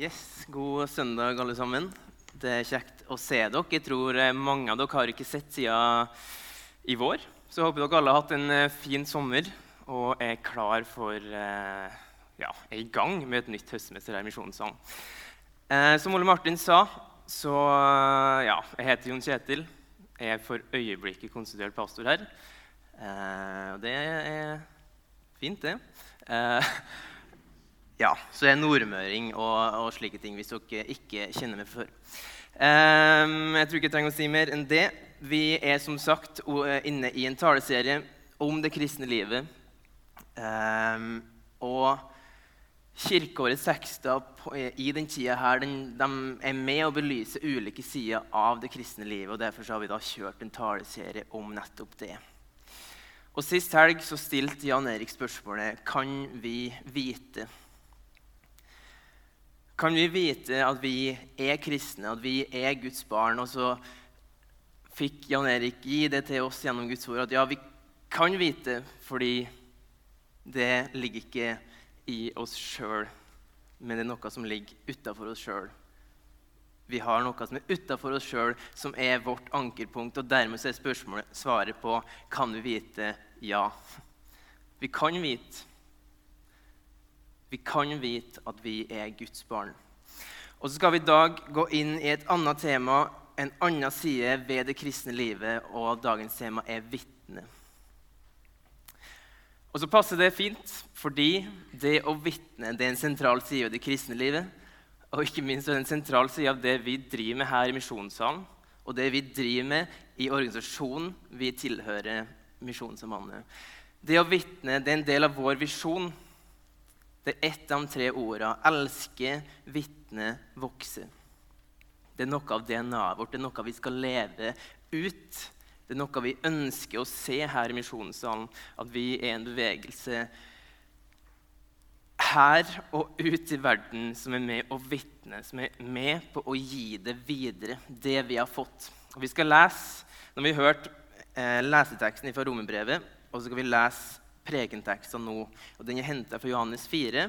Yes, God søndag, alle sammen. Det er kjekt å se dere. Jeg tror eh, mange av dere har ikke sett siden i vår. Så jeg håper dere alle har hatt en eh, fin sommer og er klar for eh, ja, er i gang med et nytt høstmester her i Misjonssalen. Som Ole Martin sa, så ja, jeg heter Jon Kjetil. Jeg er for øyeblikket konstituert pastor her. Og det er fint, det. Eh, ja, så jeg er nordmøring og, og, slike ting, hvis dere ikke kjenner meg før. Um, jeg tror ikke jeg trenger å si mer enn det. Vi er som sagt inne i en taleserie om det kristne livet. Um, og kirkeårets tekster i den tida her, den, de er med å belyse ulike sider av det kristne livet. og Derfor har vi da kjørt en taleserie om nettopp det. Og Sist helg så stilte Jan Erik spørsmålet kan vi vite kan vi vite at vi er kristne, at vi er Guds barn. Og så fikk Jan Erik gi det til oss gjennom Guds ord at ja, vi kan vite fordi det ligger ikke i oss sjøl, men det er noe som ligger utafor oss sjøl. Vi har noe som er utafor oss sjøl, som er vårt ankerpunkt. Og dermed er spørsmålet svaret på kan vi vite ja. Vi kan vite vi kan vite at vi er Guds barn. Og så skal vi i dag gå inn i et annet tema, en annen side ved det kristne livet, og dagens tema er vitne. Og så passer det fint, fordi det å vitne er en sentral side av det kristne livet. Og ikke minst er det en sentral side av det vi driver med her i Misjonssalen, og det vi driver med i organisasjonen vi tilhører Misjonssambandet. Det å vitne er en del av vår visjon det er ett av de tre ordene 'elske, vitne, vokse'. Det er noe av DNA-et vårt, det er noe vi skal leve ut. Det er noe vi ønsker å se her i Misjonssalen, at vi er en bevegelse her og ut i verden som er med å vitne, som er med på å gi det videre, det vi har fått. Og Vi skal lese, når vi har hørt eh, leseteksten fra Romerbrevet, og så skal vi lese prekentekster nå. og Den er henta fra Johannes 4,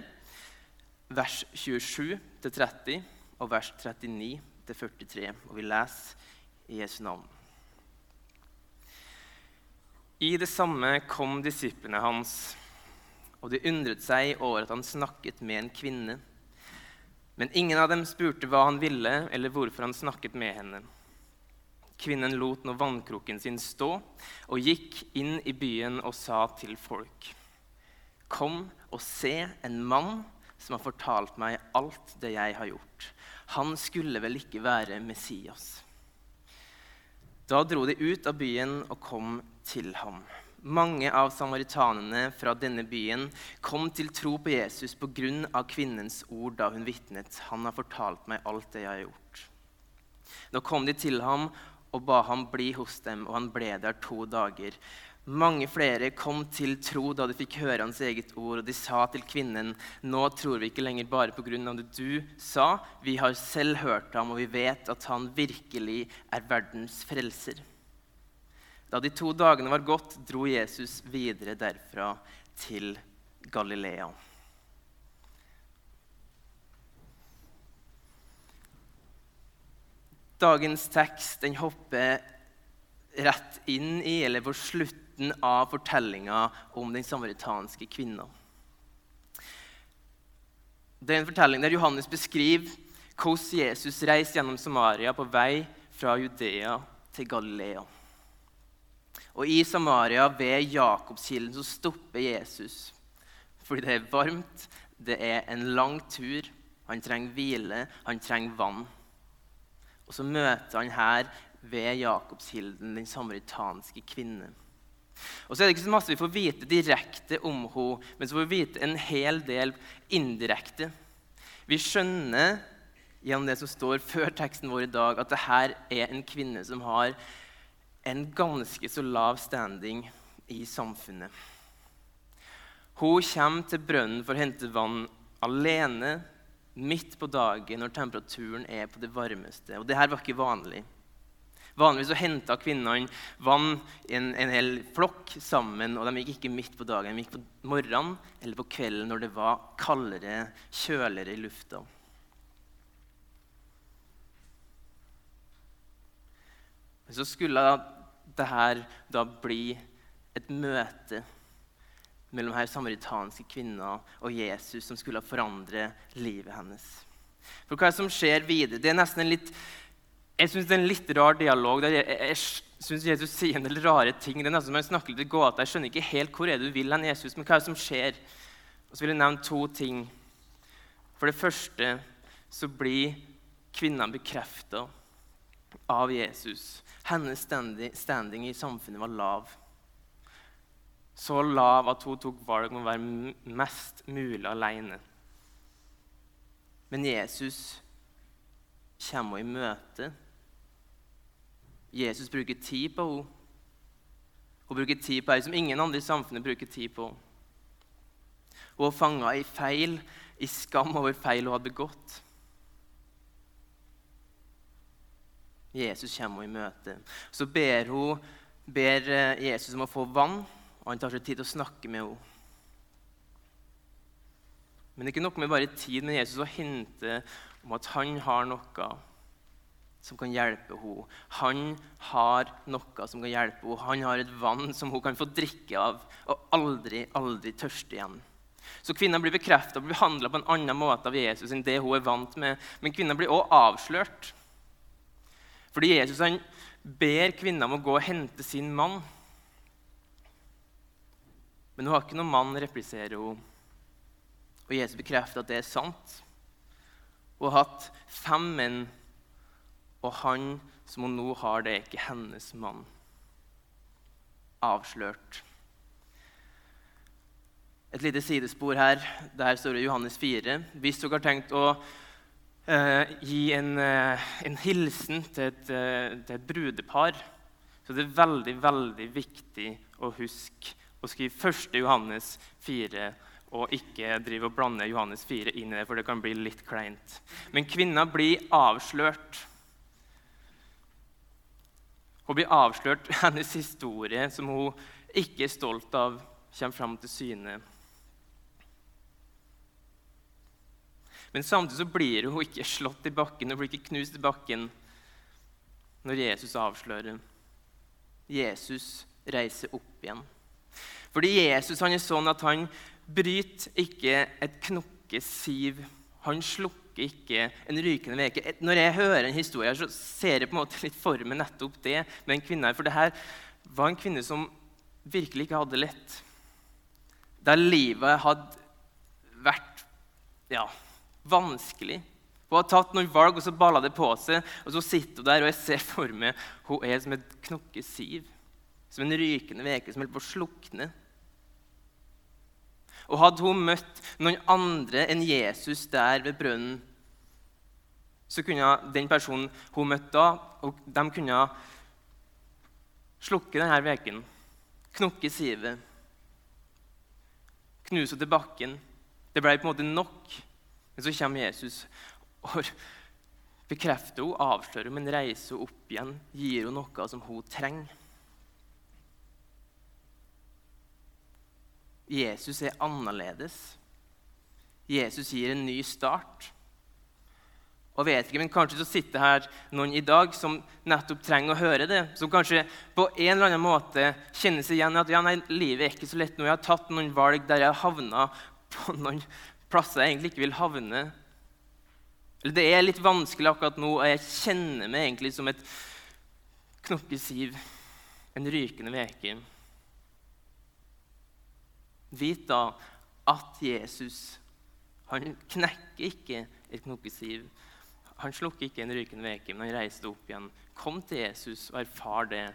vers 27-30 og vers 39-43. Og vi leser i Jesu navn. I det samme kom disiplene hans, og de undret seg over at han snakket med en kvinne. Men ingen av dem spurte hva han ville, eller hvorfor han snakket med henne. Kvinnen lot nå vannkroken sin stå og gikk inn i byen og sa til folk.: Kom og se en mann som har fortalt meg alt det jeg har gjort. Han skulle vel ikke være Messias? Da dro de ut av byen og kom til ham. Mange av samaritanene fra denne byen kom til tro på Jesus pga. kvinnens ord da hun vitnet. Han har fortalt meg alt det jeg har gjort. Da kom de til ham og ba ham bli hos dem, og han ble der to dager. Mange flere kom til tro da de fikk høre hans eget ord, og de sa til kvinnen, nå tror vi ikke lenger bare på grunn av det du sa, vi har selv hørt ham, og vi vet at han virkelig er verdens frelser. Da de to dagene var gått, dro Jesus videre derfra til Galilea. Dagens tekst den hopper rett inn i, eller på slutten av fortellinga om den samaritanske kvinna. Det er en fortelling der Johannes beskriver hvordan Jesus reiste gjennom Samaria på vei fra Judea til Galilea. Og I Samaria, ved Jakobskilden, så stopper Jesus. Fordi det er varmt, det er en lang tur. Han trenger hvile, han trenger vann. Og så møter han her ved Jakobskilden den samaritanske kvinne. Og så er det ikke så masse vi får vite direkte om henne, men så får vi vite en hel del indirekte. Vi skjønner gjennom det som står før teksten vår i dag, at dette er en kvinne som har en ganske så lav standing i samfunnet. Hun kommer til brønnen for å hente vann alene midt på dagen når temperaturen er på det varmeste. Og det her var ikke vanlig. Vanligvis så henta kvinnene vann i en, en, hel flokk sammen. Og de gikk ikke midt på dagen, de gikk på morgenen eller på kvelden når det var kaldere, kjøligere i lufta. Men så skulle dette da bli et møte mellom her samaritanske kvinner og Jesus som skulle forandre livet hennes. For hva er det som skjer videre? Det er nesten en litt, jeg synes det er en litt rar dialog. der Jeg, jeg, syns Jesus sier en del rare ting. Det er nesten som jeg snakker litt i gåte. Jeg skjønner ikke helt hvor er det du vil hen, Jesus, men hva er det som skjer? Og så vil jeg nevne to ting. For det første så blir kvinna bekrefta av Jesus. Hennes standing i samfunnet var lav så lav at hun tok valg om å være mest mulig alene. Men Jesus kommer henne i møte. Jesus bruker tid på henne. Hun bruker tid på henne som ingen andre i samfunnet bruker tid på. Hun er fanga i feil, i skam over feil hun hadde begått. Jesus kommer henne i møte. Så ber, hun, ber eh, Jesus om å få vann. Og han tar seg tid til å snakke med henne. Men det er ikke noe med bare tid med Jesus å hinte om at han har noe som kan hjelpe henne. Han har noe som kan hjelpe henne. Han har et vann som hun kan få drikke av og aldri, aldri tørste igjen. Så kvinna blir bekrefta og behandla på en annen måte av Jesus enn det hun er vant med. Men kvinna blir også avslørt. Fordi Jesus han ber kvinna om å gå og hente sin mann. Men hun har ikke noen mann, repliserer hun. Og Jesus bekrefter at det er sant. Hun har hatt fem menn, og han som hun nå har, det er ikke hennes mann. Avslørt. Et lite sidespor her. Der står det Johannes 4. Hvis dere har tenkt å eh, gi en, eh, en, hilsen til et, eh, til et brudepar, så det er veldig, veldig viktig å huske og skrive 1. Johannes 4 og ikke drive og blande Johannes 4 inn i det, for det kan bli litt kleint. Men kvinna blir avslørt. Hun blir avslørt. Hennes historie, som hun ikke er stolt av, kommer fram til syne. Men samtidig så blir hun ikke slått i bakken hun blir ikke knust i bakken når Jesus avslører. Jesus reiser opp igjen. Fordi Jesus han er sånn at han bryter ikke et knokkesiv. Han slukker ikke en rykende veke. Når jeg hører en historie, så ser jeg på en måte litt for meg nettopp det med en kvinne. For det her var en kvinne som virkelig ikke hadde lett. Der livet hadde vært ja, vanskelig. Hun har tatt noen valg, og så balla det på seg. Og så sitter hun der, og jeg ser for meg hun er som et knokkesiv. Som en rykende veke som holder på å slukne. Og hadde hun møtt noen andre enn Jesus der ved brønnen, så kunne den personen hun møtte da, de kunne slukke denne veken, knukke sivet, knuse til bakken. Det ble på en måte nok. Men så kommer Jesus og bekrefter henne, avslører henne, men reiser henne opp igjen, gir henne noe som hun trenger. Jesus er annerledes. Jesus gir en ny start. Og vet ikke, men Kanskje så sitter her noen i dag som nettopp trenger å høre det. Som kanskje på en eller annen måte kjenner seg igjen at ja, nei, livet er ikke så lett nå. Jeg har tatt noen valg der jeg har havna på noen plasser jeg egentlig ikke vil havne. Eller det er litt vanskelig akkurat nå, og jeg kjenner meg egentlig som et knokkesiv, en rykende veke. Vit da at Jesus han knekker ikke et knokkesiv. Han slukker ikke en rykende veke, men han reiste opp igjen. Kom til Jesus og erfar det.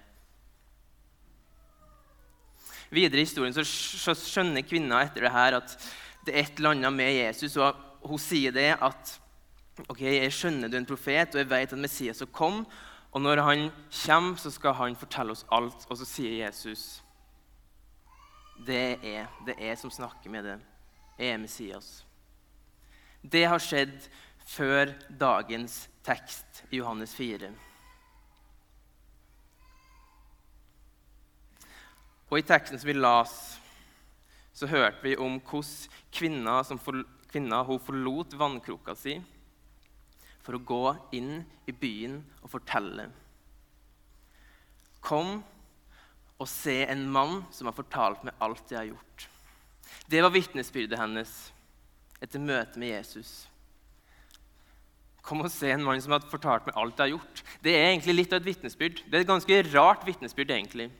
Videre i historien så skjønner kvinna etter det her at det er et eller annet med Jesus. og Hun sier det at ok, jeg skjønner du er en profet, og jeg vet at Messias har kom. Og når han kommer, så skal han fortelle oss alt. Og så sier Jesus det er jeg. det er jeg som snakker med dem. Jeg er Messias. Det har skjedd før dagens tekst i Johannes 4. Og I teksten som vi las, så hørte vi om hvordan kvinna, for, kvinna hun forlot vannkroka si for å gå inn i byen og fortelle. Kom og se en mann som har fortalt meg alt jeg har gjort. Det var vitnesbyrdet hennes etter møtet med Jesus. Kom og se en mann som har fortalt meg alt jeg har gjort. Det er egentlig litt av et vitnesbyrd. Det er et ganske rart vitnesbyrd. egentlig.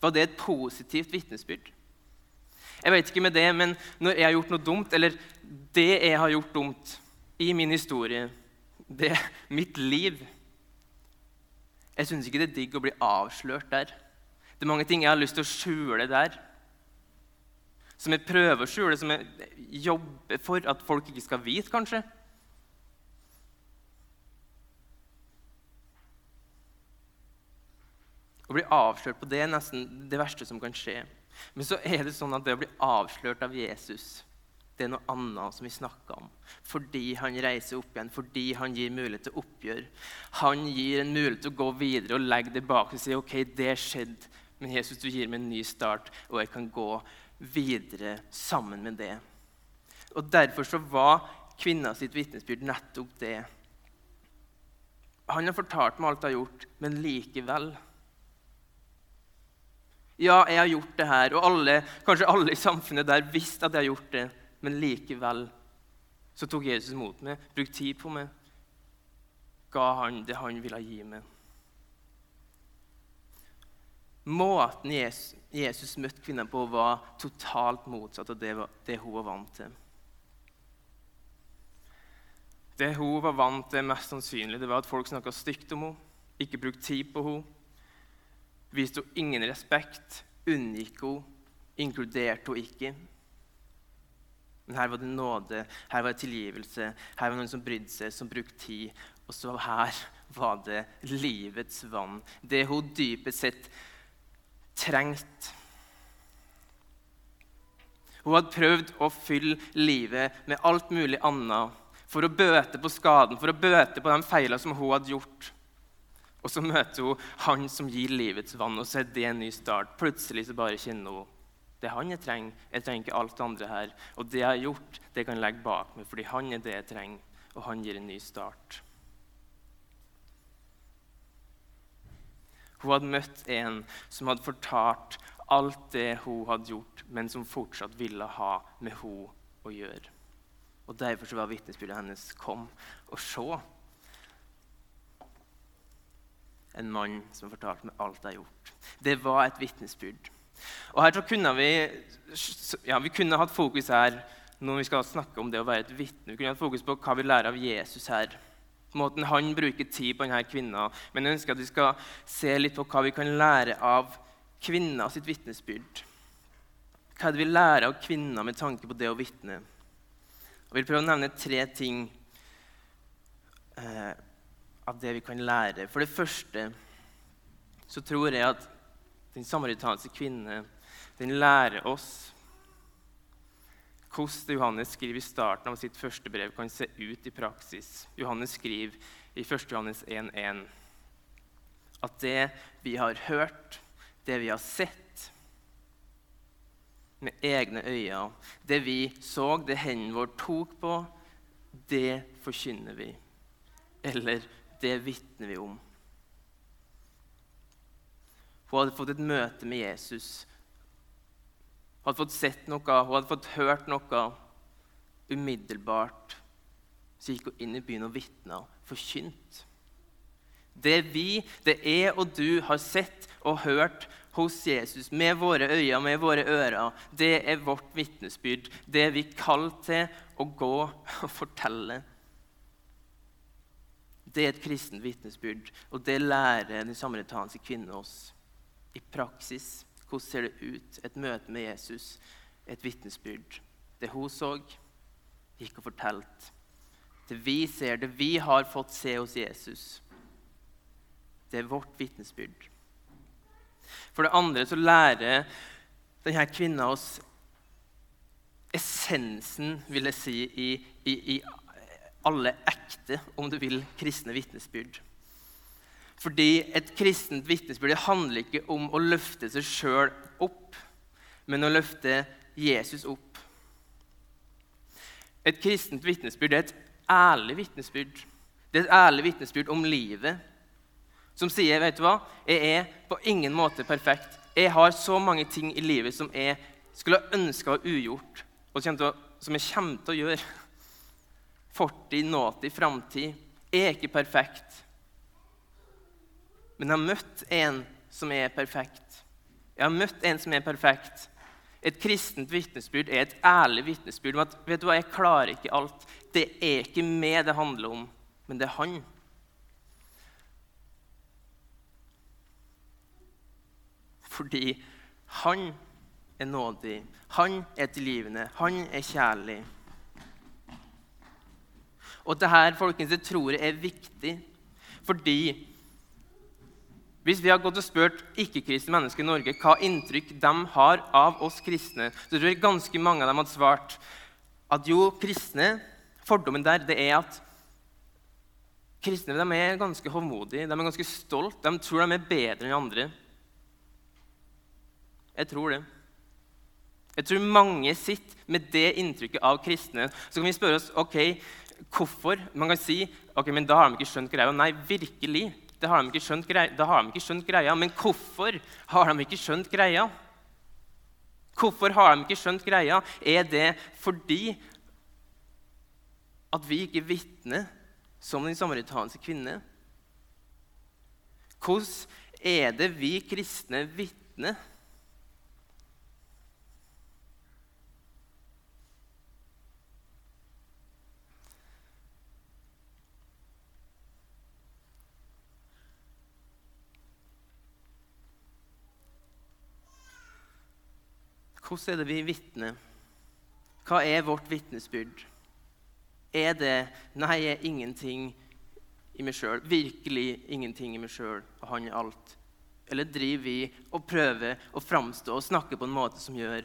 Var det et positivt vitnesbyrd? Jeg vet ikke med det, men når jeg har gjort noe dumt, eller det jeg har gjort dumt i min historie, det er mitt liv Jeg syns ikke det er digg å bli avslørt der. Det er mange ting jeg har lyst til å skjule der. Som jeg prøver å skjule, som jeg jobber for at folk ikke skal vite, kanskje. Å bli avslørt på det er nesten det verste som kan skje. Men så er det sånn at det å bli avslørt av Jesus det er noe annet som vi snakker om. Fordi han reiser opp igjen, fordi han gir mulighet til oppgjør. Han gir en mulighet til å gå videre og legge det bak og si ok, det skjedde, men Jesus, du gir meg en ny start, og jeg kan gå videre sammen med det. Og Derfor så var kvinna sitt vitnesbyrd nettopp det. Han har fortalt meg alt jeg har gjort, men likevel ja, jeg har gjort det her, og alle, kanskje alle i samfunnet der visste at jeg har gjort det, men likevel så tok Jesus mot meg, brukte tid på meg, ga han det han ville gi meg. Måten Jesus, møtte kvinner på, var totalt motsatt av det, hun var vant til. Det hun var vant til, mest sannsynlig, det var at folk snakka stygt om henne, ikke brukte tid på henne viste hun ingen respekt, unngikk henne, inkluderte henne ikke. Men her var det nåde, her var det tilgivelse, her var det noen som brydde seg, som brukte tid. Og så her var det livets vann, det hun dypest sett trengte. Hun hadde prøvd å fylle livet med alt mulig annet for å bøte på skaden, for å bøte på de feilene som hun hadde gjort. Og så møter hun han som gir livets vann, og så er det en ny start. Plutselig så bare kjenner hun det han jeg trenger. Jeg trenger ikke alt det andre her. Og det jeg har gjort, det kan jeg legge bak meg, fordi han er det jeg trenger, og han gir en ny start. Hun hadde møtt en som hadde fortalt alt det hun hadde gjort, men som fortsatt ville ha med henne å gjøre. Og Derfor så var vitnesbyrdet hennes 'Kom og se' en mann som fortalte meg alt jeg har gjort. Det var et vitnesbyrd. Og her så kunne vi, ja, vi kunne hatt fokus her når vi skal snakke om det å være et vitne. Vi kunne hatt fokus på hva vi lærer av Jesus her. Måten han bruker tid på denne kvinna. Men jeg ønsker at vi skal se litt på hva vi kan lære av kvinna sitt vitnesbyrd. Hva er det vi lærer av kvinner med tanke på det å vitne? Jeg vil prøve å nevne tre ting eh, av det vi kan lære. For det første så tror jeg at den samaritanske kvinne den lærer oss hvordan Johannes skriver i starten av sitt første brev, kan se ut i praksis. Johannes skriver i 1. Johannes 1,1 at det vi har hørt, det vi har sett med egne øyne, det vi så, det hendene våre tok på, det forkynner vi. Eller det vitner vi om. Hun hadde fått et møte med Jesus. Hun hadde fått sett noe, hun hadde fått hørt noe. Umiddelbart så gikk hun inn i byen og vitna, forkynt. Det vi, det jeg og du har sett og hørt hos Jesus med våre øyne, med våre ører, det er vårt vitnesbyrd. Det er vi kalt til å gå og fortelle det er et kristent vitnesbyrd, og det lærer den samaritanske kvinnen oss. I praksis, hvordan ser det ut? Et møte med Jesus, et vitnesbyrd. Det hun så, gikk og fortalte. Det vi ser, det vi har fått se hos Jesus, det er vårt vitnesbyrd. For det andre så lærer denne kvinna oss essensen, vil jeg si, i, i, i alle ekte, om du vil, kristne vitnesbyrd. Fordi et kristent vitnesbyrd handler ikke om å løfte seg sjøl opp, men å løfte Jesus opp. Et kristent vitnesbyrd er et ærlig vitnesbyrd. Det er et ærlig vitnesbyrd om livet. som sier vet du hva, jeg er på ingen måte perfekt. Jeg har så mange ting i livet som jeg skulle ønske var ugjort, og som jeg kommer til å gjøre. Fortid, nåtid, framtid. Jeg er ikke perfekt. Men jeg har møtt en som er perfekt. Jeg har møtt en som er perfekt. Et kristent vitnesbyrd er et ærlig vitnesbyrd om at vet du hva, jeg klarer ikke alt. Det er ikke meg det handler om, men det er han. Fordi han er nådig, han er tilgivende, han er kjærlig. Og dette folkens, det tror jeg er viktig, fordi hvis vi har gått og spurt ikke-kristne mennesker i Norge hva inntrykk de har av oss kristne, så tror jeg ganske mange av dem hadde svart at jo, kristne Fordommen der det er at kristne de er ganske håndmodige, de er ganske stolte, de tror de er bedre enn andre. Jeg tror det. Jeg tror mange sitter med det inntrykket av kristne. Så kan vi spørre oss ok, hvorfor. Man kan si ok, men da har de ikke skjønt greia. Nei, virkelig. Det har de ikke skjønt greia. De ikke skjønt greia. Men hvorfor har de ikke skjønt greia? Hvorfor har de ikke skjønt greia? Er det fordi at vi ikke vitner som den samaritanske kvinne? Hvordan er det vi kristne vitner? Hvordan er det vi vitner? Hva er vårt vitnesbyrd? Er det 'nei, jeg er ingenting i meg sjøl', virkelig ingenting i meg sjøl, og han er alt? Eller driver vi og prøver å framstå og snakke på en måte som gjør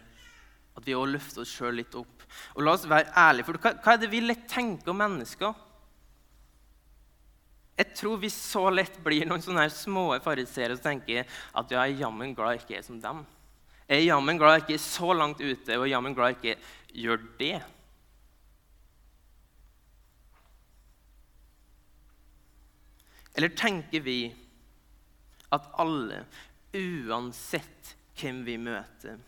at vi også løfter oss sjøl litt opp? Og la oss være ærlige, for hva, er det vi lett tenker om mennesker? Jeg tror vi så lett blir noen sånne små fariseere som tenker at jeg er jammen glad jeg ikke er som dem. Jeg er jammen glad jeg ikke er så langt ute, og jammen glad jeg ikke gjør det. Eller tenker vi at alle, uansett hvem vi møter,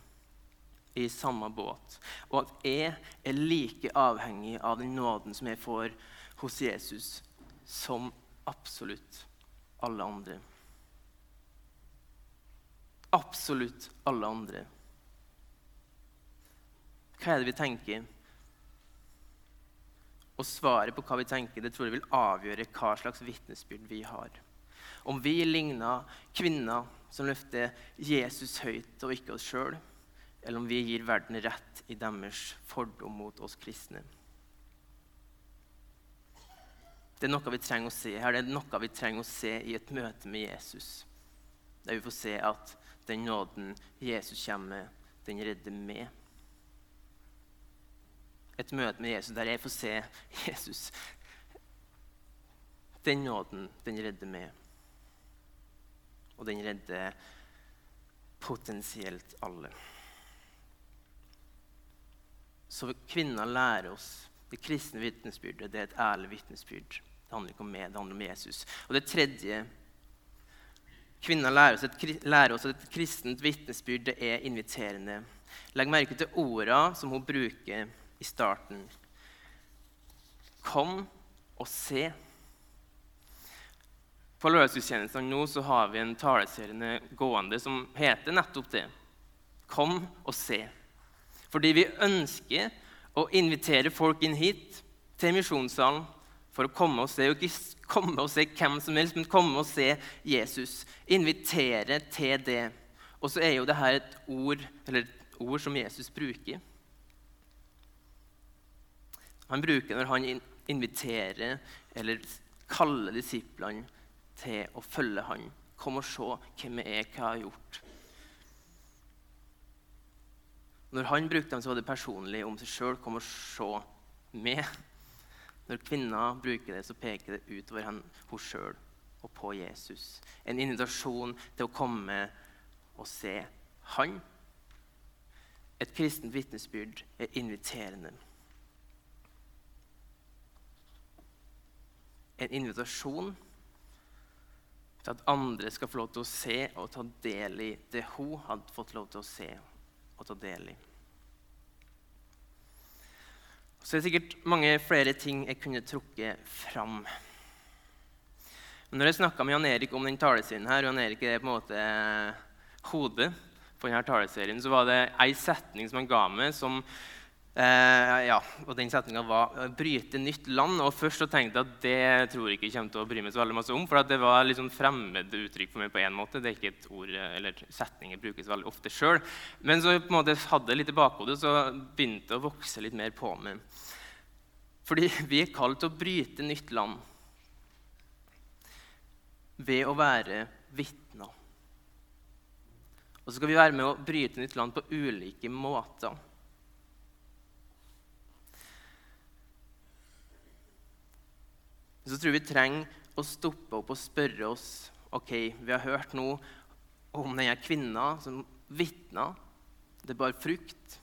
er i samme båt, og at jeg er like avhengig av den nåden som jeg får hos Jesus, som absolutt alle andre? Absolutt alle andre. Hva er det vi tenker? Og svaret på hva vi tenker, det tror jeg vil avgjøre hva slags vitnesbyrd vi har. Om vi ligner kvinner som løfter Jesus høyt og ikke oss sjøl, eller om vi gir verden rett i deres fordom mot oss kristne. Det er noe vi trenger å se her. Det er noe vi trenger å se i et møte med Jesus. Der vi får se at den nåden Jesus kommer med, den redder meg. Et møte med Jesus der jeg får se Jesus. Den nåden, den redder meg. Og den redder potensielt alle. Så kvinner lærer oss det kristne vitnesbyrdet. Det er et ærlig vitnesbyrd. Det handler ikke om meg, det handler om Jesus. Og det tredje Kvinner lærer lærer oss at et kristent vitnesbyrd er inviterende. Legg merke til ordene som hun bruker i starten. Kom og se. På lørdagsgudstjenestene nå så har vi en taleserie gående som heter nettopp det. Kom og se. Fordi vi ønsker å invitere folk inn hit, til misjonssalen, for å komme og se. Og ikke komme og se hvem som helst, men komme og se Jesus. Invitere til det. Og så er jo dette et ord, eller et ord som Jesus bruker. Han bruker når han inviterer eller kaller disiplene til å følge han. Kom og se hvem jeg er, hva jeg har gjort. Når han brukte dem, så var det personlig om seg sjøl. Kom og se meg. Når kvinner bruker det, så peker det utover henne sjøl og på Jesus. En invitasjon til å komme og se han. Et kristent vitnesbyrd er inviterende. En invitasjon til at andre skal få lov til å se og ta del i det hun hadde fått lov til å se og ta del i. Så det er sikkert mange flere ting jeg kunne trukket fram. Men når jeg snakka med Jan Erik om den taleserien, her, og Jan Erik er på en måte hodet på denne taleserien, så var det ei setning som han ga meg, som Eh, ja, og Den setninga var 'bryte nytt land'. og Først så tenkte jeg at det tror jeg ikke jeg kommer til å bry meg så veldig masse om. For det var litt sånn fremmed uttrykk for meg på en måte. Det er ikke et ord eller setninger brukes veldig ofte sjøl. Men så på en måte hadde jeg litt i bakhodet, så begynte det å vokse litt mer på meg. Fordi vi er kalt til å bryte nytt land ved å være vitner. Og så skal vi være med å bryte nytt land på ulike måter. Så tror jeg vi trenger å stoppe opp og spørre oss ok, Vi har hørt nå om denne kvinna som vitna. Det bar frukt.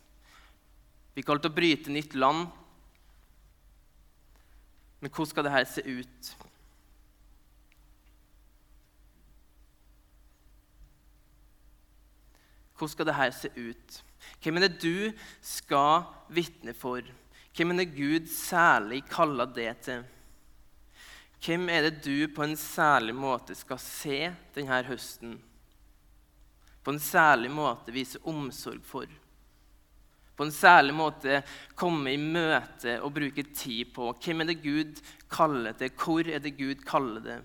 Vi kalte å bryte nytt land. Men hvordan skal dette se ut? Hvordan skal dette se ut? Hvem er det du skal vitne for? Hvem er det Gud særlig kaller det til? Hvem er det du på en særlig måte skal se denne høsten? På en særlig måte vise omsorg for? På en særlig måte komme i møte og bruke tid på? Hvem er det Gud kaller det? Hvor er det Gud kaller det?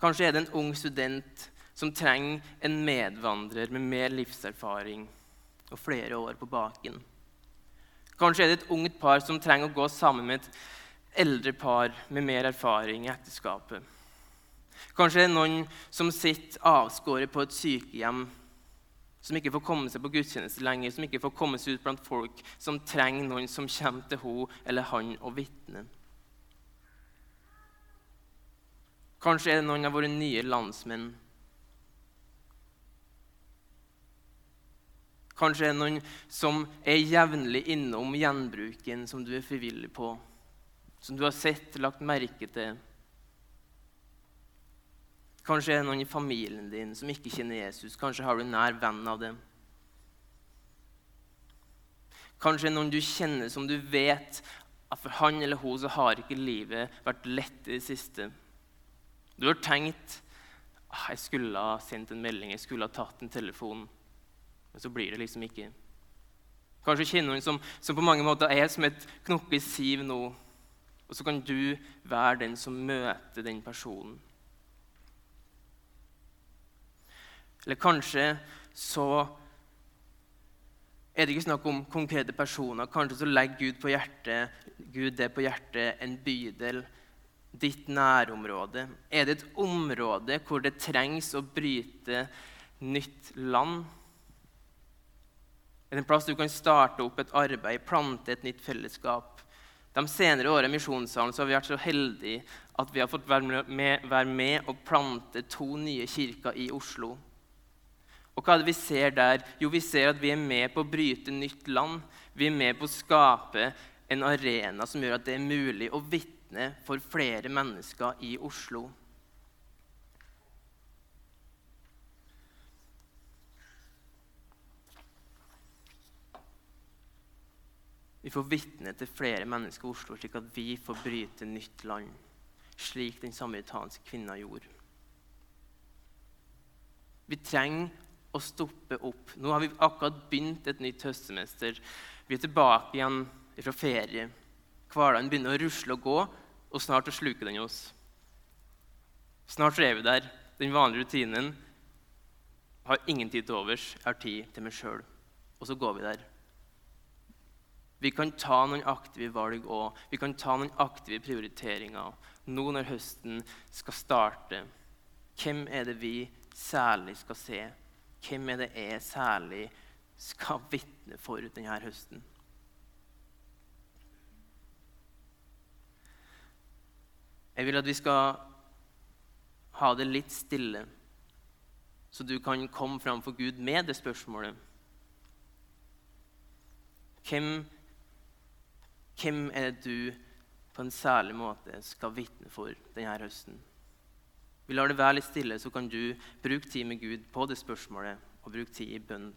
Kanskje er det en ung student som trenger en medvandrer med mer livserfaring og flere år på baken. Kanskje er det et ungt par som trenger å gå sammen med et eldre par med mer erfaring i ekteskapet. Kanskje er det noen som sitter avskåret på et sykehjem, som ikke får komme seg på gudstjeneste lenger, som ikke får komme seg ut blant folk, som trenger noen som kommer til henne eller han og vitner. Kanskje er det noen av våre nye landsmenn Kanskje er det noen som er jevnlig innom gjenbruken som du er frivillig på, som du har sett, lagt merke til. Kanskje er det noen i familien din som ikke kjenner Jesus. Kanskje har du en nær venn av dem. Kanskje er det noen du kjenner som du vet at for han eller hun så har ikke livet vært lett i det siste. Du har tenkt «Ah, jeg skulle ha sendt en melding, jeg skulle ha tatt en telefon. Men så blir det liksom ikke. Kanskje kjenner noen som, som, på mange måter er som et knokke siv nå. Og så kan du være den som møter den personen. Eller kanskje så er det ikke snakk om konkrete personer. Kanskje så legger Gud, på hjertet, Gud det på hjertet en bydel, ditt nærområde. Er det et område hvor det trengs å bryte nytt land? En plass du kan starte opp et arbeid, plante et nytt fellesskap. De senere årene i Misjonssalen har vi vært så heldige at vi har fått være med, være med og plante to nye kirker i Oslo. Og hva er det vi ser der? Jo, vi ser at vi er med på å bryte nytt land. Vi er med på å skape en arena som gjør at det er mulig å vitne for flere mennesker i Oslo. Vi får vitne til flere mennesker i Oslo, slik at vi får bryte nytt land, slik den samaritanske kvinna gjorde. Vi trenger å stoppe opp. Nå har vi akkurat begynt et nytt høstsemester. Vi er tilbake igjen fra ferie. Hverdagen begynner å rusle og gå, og snart å sluke den oss. Snart er vi der. Den vanlige rutinen har ingen tid til overs. Jeg har tid til meg sjøl. Og så går vi der. Vi kan ta noen aktive valg òg. Vi kan ta noen aktive prioriteringer nå når høsten skal starte. Hvem er det vi særlig skal se? Hvem er det jeg særlig skal vitne for denne høsten? Jeg vil at vi skal ha det litt stille, så du kan komme framfor Gud med det spørsmålet. Hvem hvem er det du på en særlig måte skal vitne for denne høsten. Vi lar det være litt stille, så kan du bruke tid med Gud på det spørsmålet og bruke tid i bønn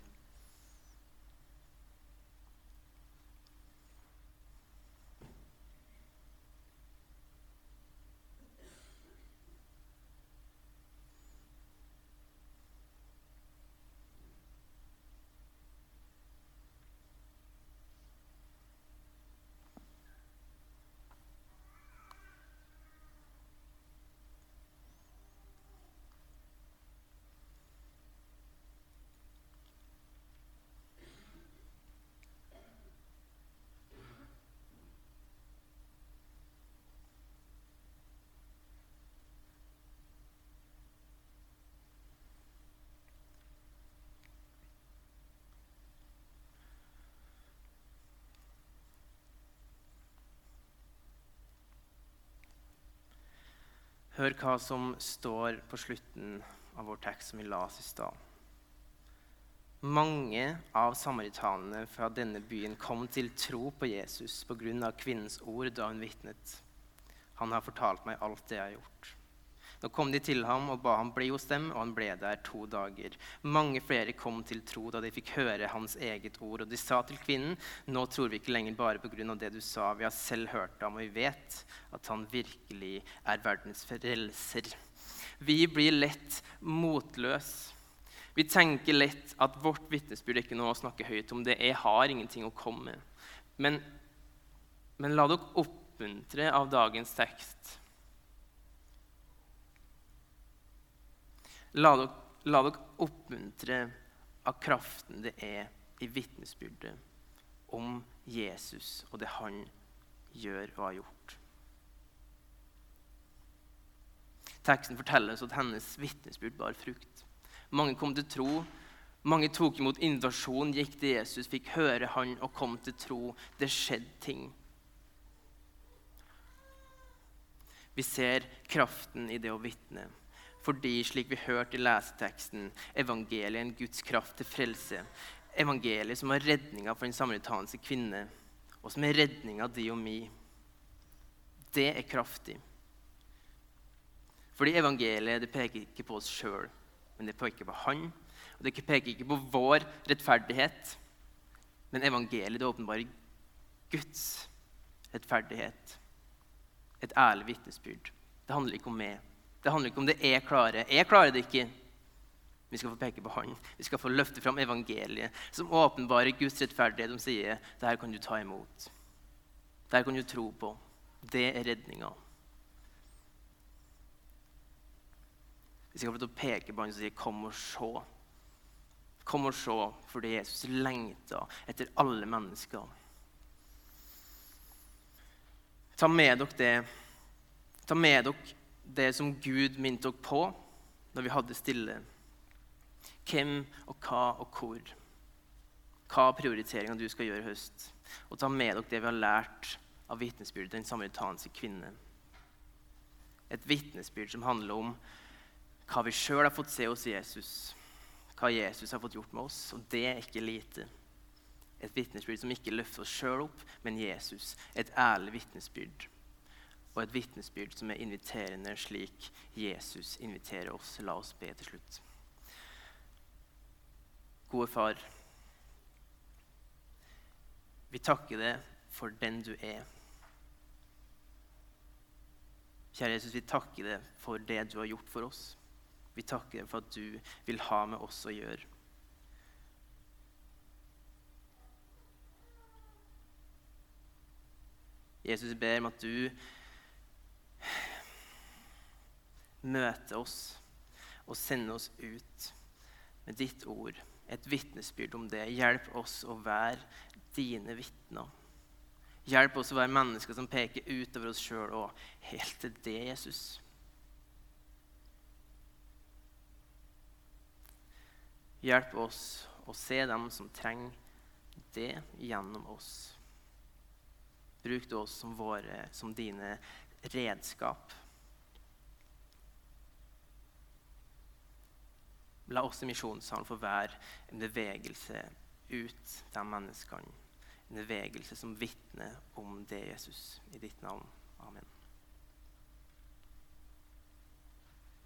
Hør hva som står på slutten av vår tekst som vi las i stad. Mange av samaritanene fra denne byen kom til tro på Jesus pga. kvinnens ord da hun vitnet. Han har fortalt meg alt det jeg har gjort. Nå kom de til ham og ba ham bli hos dem, og han ble der to dager. Mange flere kom til tro da de fikk høre hans eget ord. Og de sa til kvinnen, nå tror vi ikke lenger bare på grunn av det du sa. Vi har selv hørt ham, og vi vet at han virkelig er verdens frelser. Vi blir lett motløse. Vi tenker lett at vårt vitnesbyrd er ikke noe å snakke høyt om. det Jeg har ingenting å komme med. Men, men la dere oppmuntre av dagens tekst La dere, la dere oppmuntre av kraften det er i vitnesbyrdet om Jesus og det han gjør og har gjort. Teksten forteller oss at hennes vitnesbyrd bar frukt. Mange kom til tro. Mange tok imot invitasjonen, gikk til Jesus, fikk høre han og kom til tro. Det skjedde ting. Vi ser kraften i det å vitne. Fordi, slik vi hørte i leseteksten, evangeliet er en Guds kraft til frelse. Evangeliet som er redninga for den samaritanske kvinne, og som er redninga di og mi. Det er kraftig. Fordi evangeliet det peker ikke på oss sjøl, men det peker på Han. Og det peker ikke på vår rettferdighet, men evangeliet det åpenbarer Guds rettferdighet. Et ærlig vitnesbyrd. Det handler ikke om meg. Det handler ikke om det jeg klarer. Jeg klarer det ikke. Vi skal få peke på Han. Vi skal få løfte fram evangeliet, som åpenbarer Guds rettferdighet, som sier det her kan du ta imot. Det her kan du tro på. Det er redninga. Vi skal få til å peke på Han og sier 'kom og se'. Kom og se, fordi Jesus lengta etter alle mennesker. Ta med dere det. Ta med dere det som Gud minnet dere på når vi hadde stille. Hvem og hva og hvor. Hva prioriteringene du skal gjøre i høst? Og ta med dere det vi har lært av vitnesbyrdet den samaritanske kvinne. Et vitnesbyrd som handler om hva vi sjøl har fått se hos Jesus. Hva Jesus har fått gjort med oss. Og det er ikke lite. Et vitnesbyrd som ikke løfter oss sjøl opp, men Jesus. Et ærlig vitnesbyrd og et vitnesbyrd som er inviterende, slik Jesus inviterer oss. La oss be til slutt. Gode Far, vi takker deg for den du er. Kjære Jesus, vi takker deg for det du har gjort for oss. Vi takker deg for at du vil ha med oss å gjøre. Jesus, ber om at du møte oss og sende oss ut med ditt ord, et vitnesbyrd om det. Hjelp oss å være dine vitner. Hjelp oss å være mennesker som peker utover oss sjøl og helt til det, Jesus. Hjelp oss å se dem som trenger det, gjennom oss. Bruk oss som, våre, som dine redskap. La oss i Misjonssalen få være en bevegelse ut til menneskene. En bevegelse som vitner om det, Jesus, i ditt navn. Amen.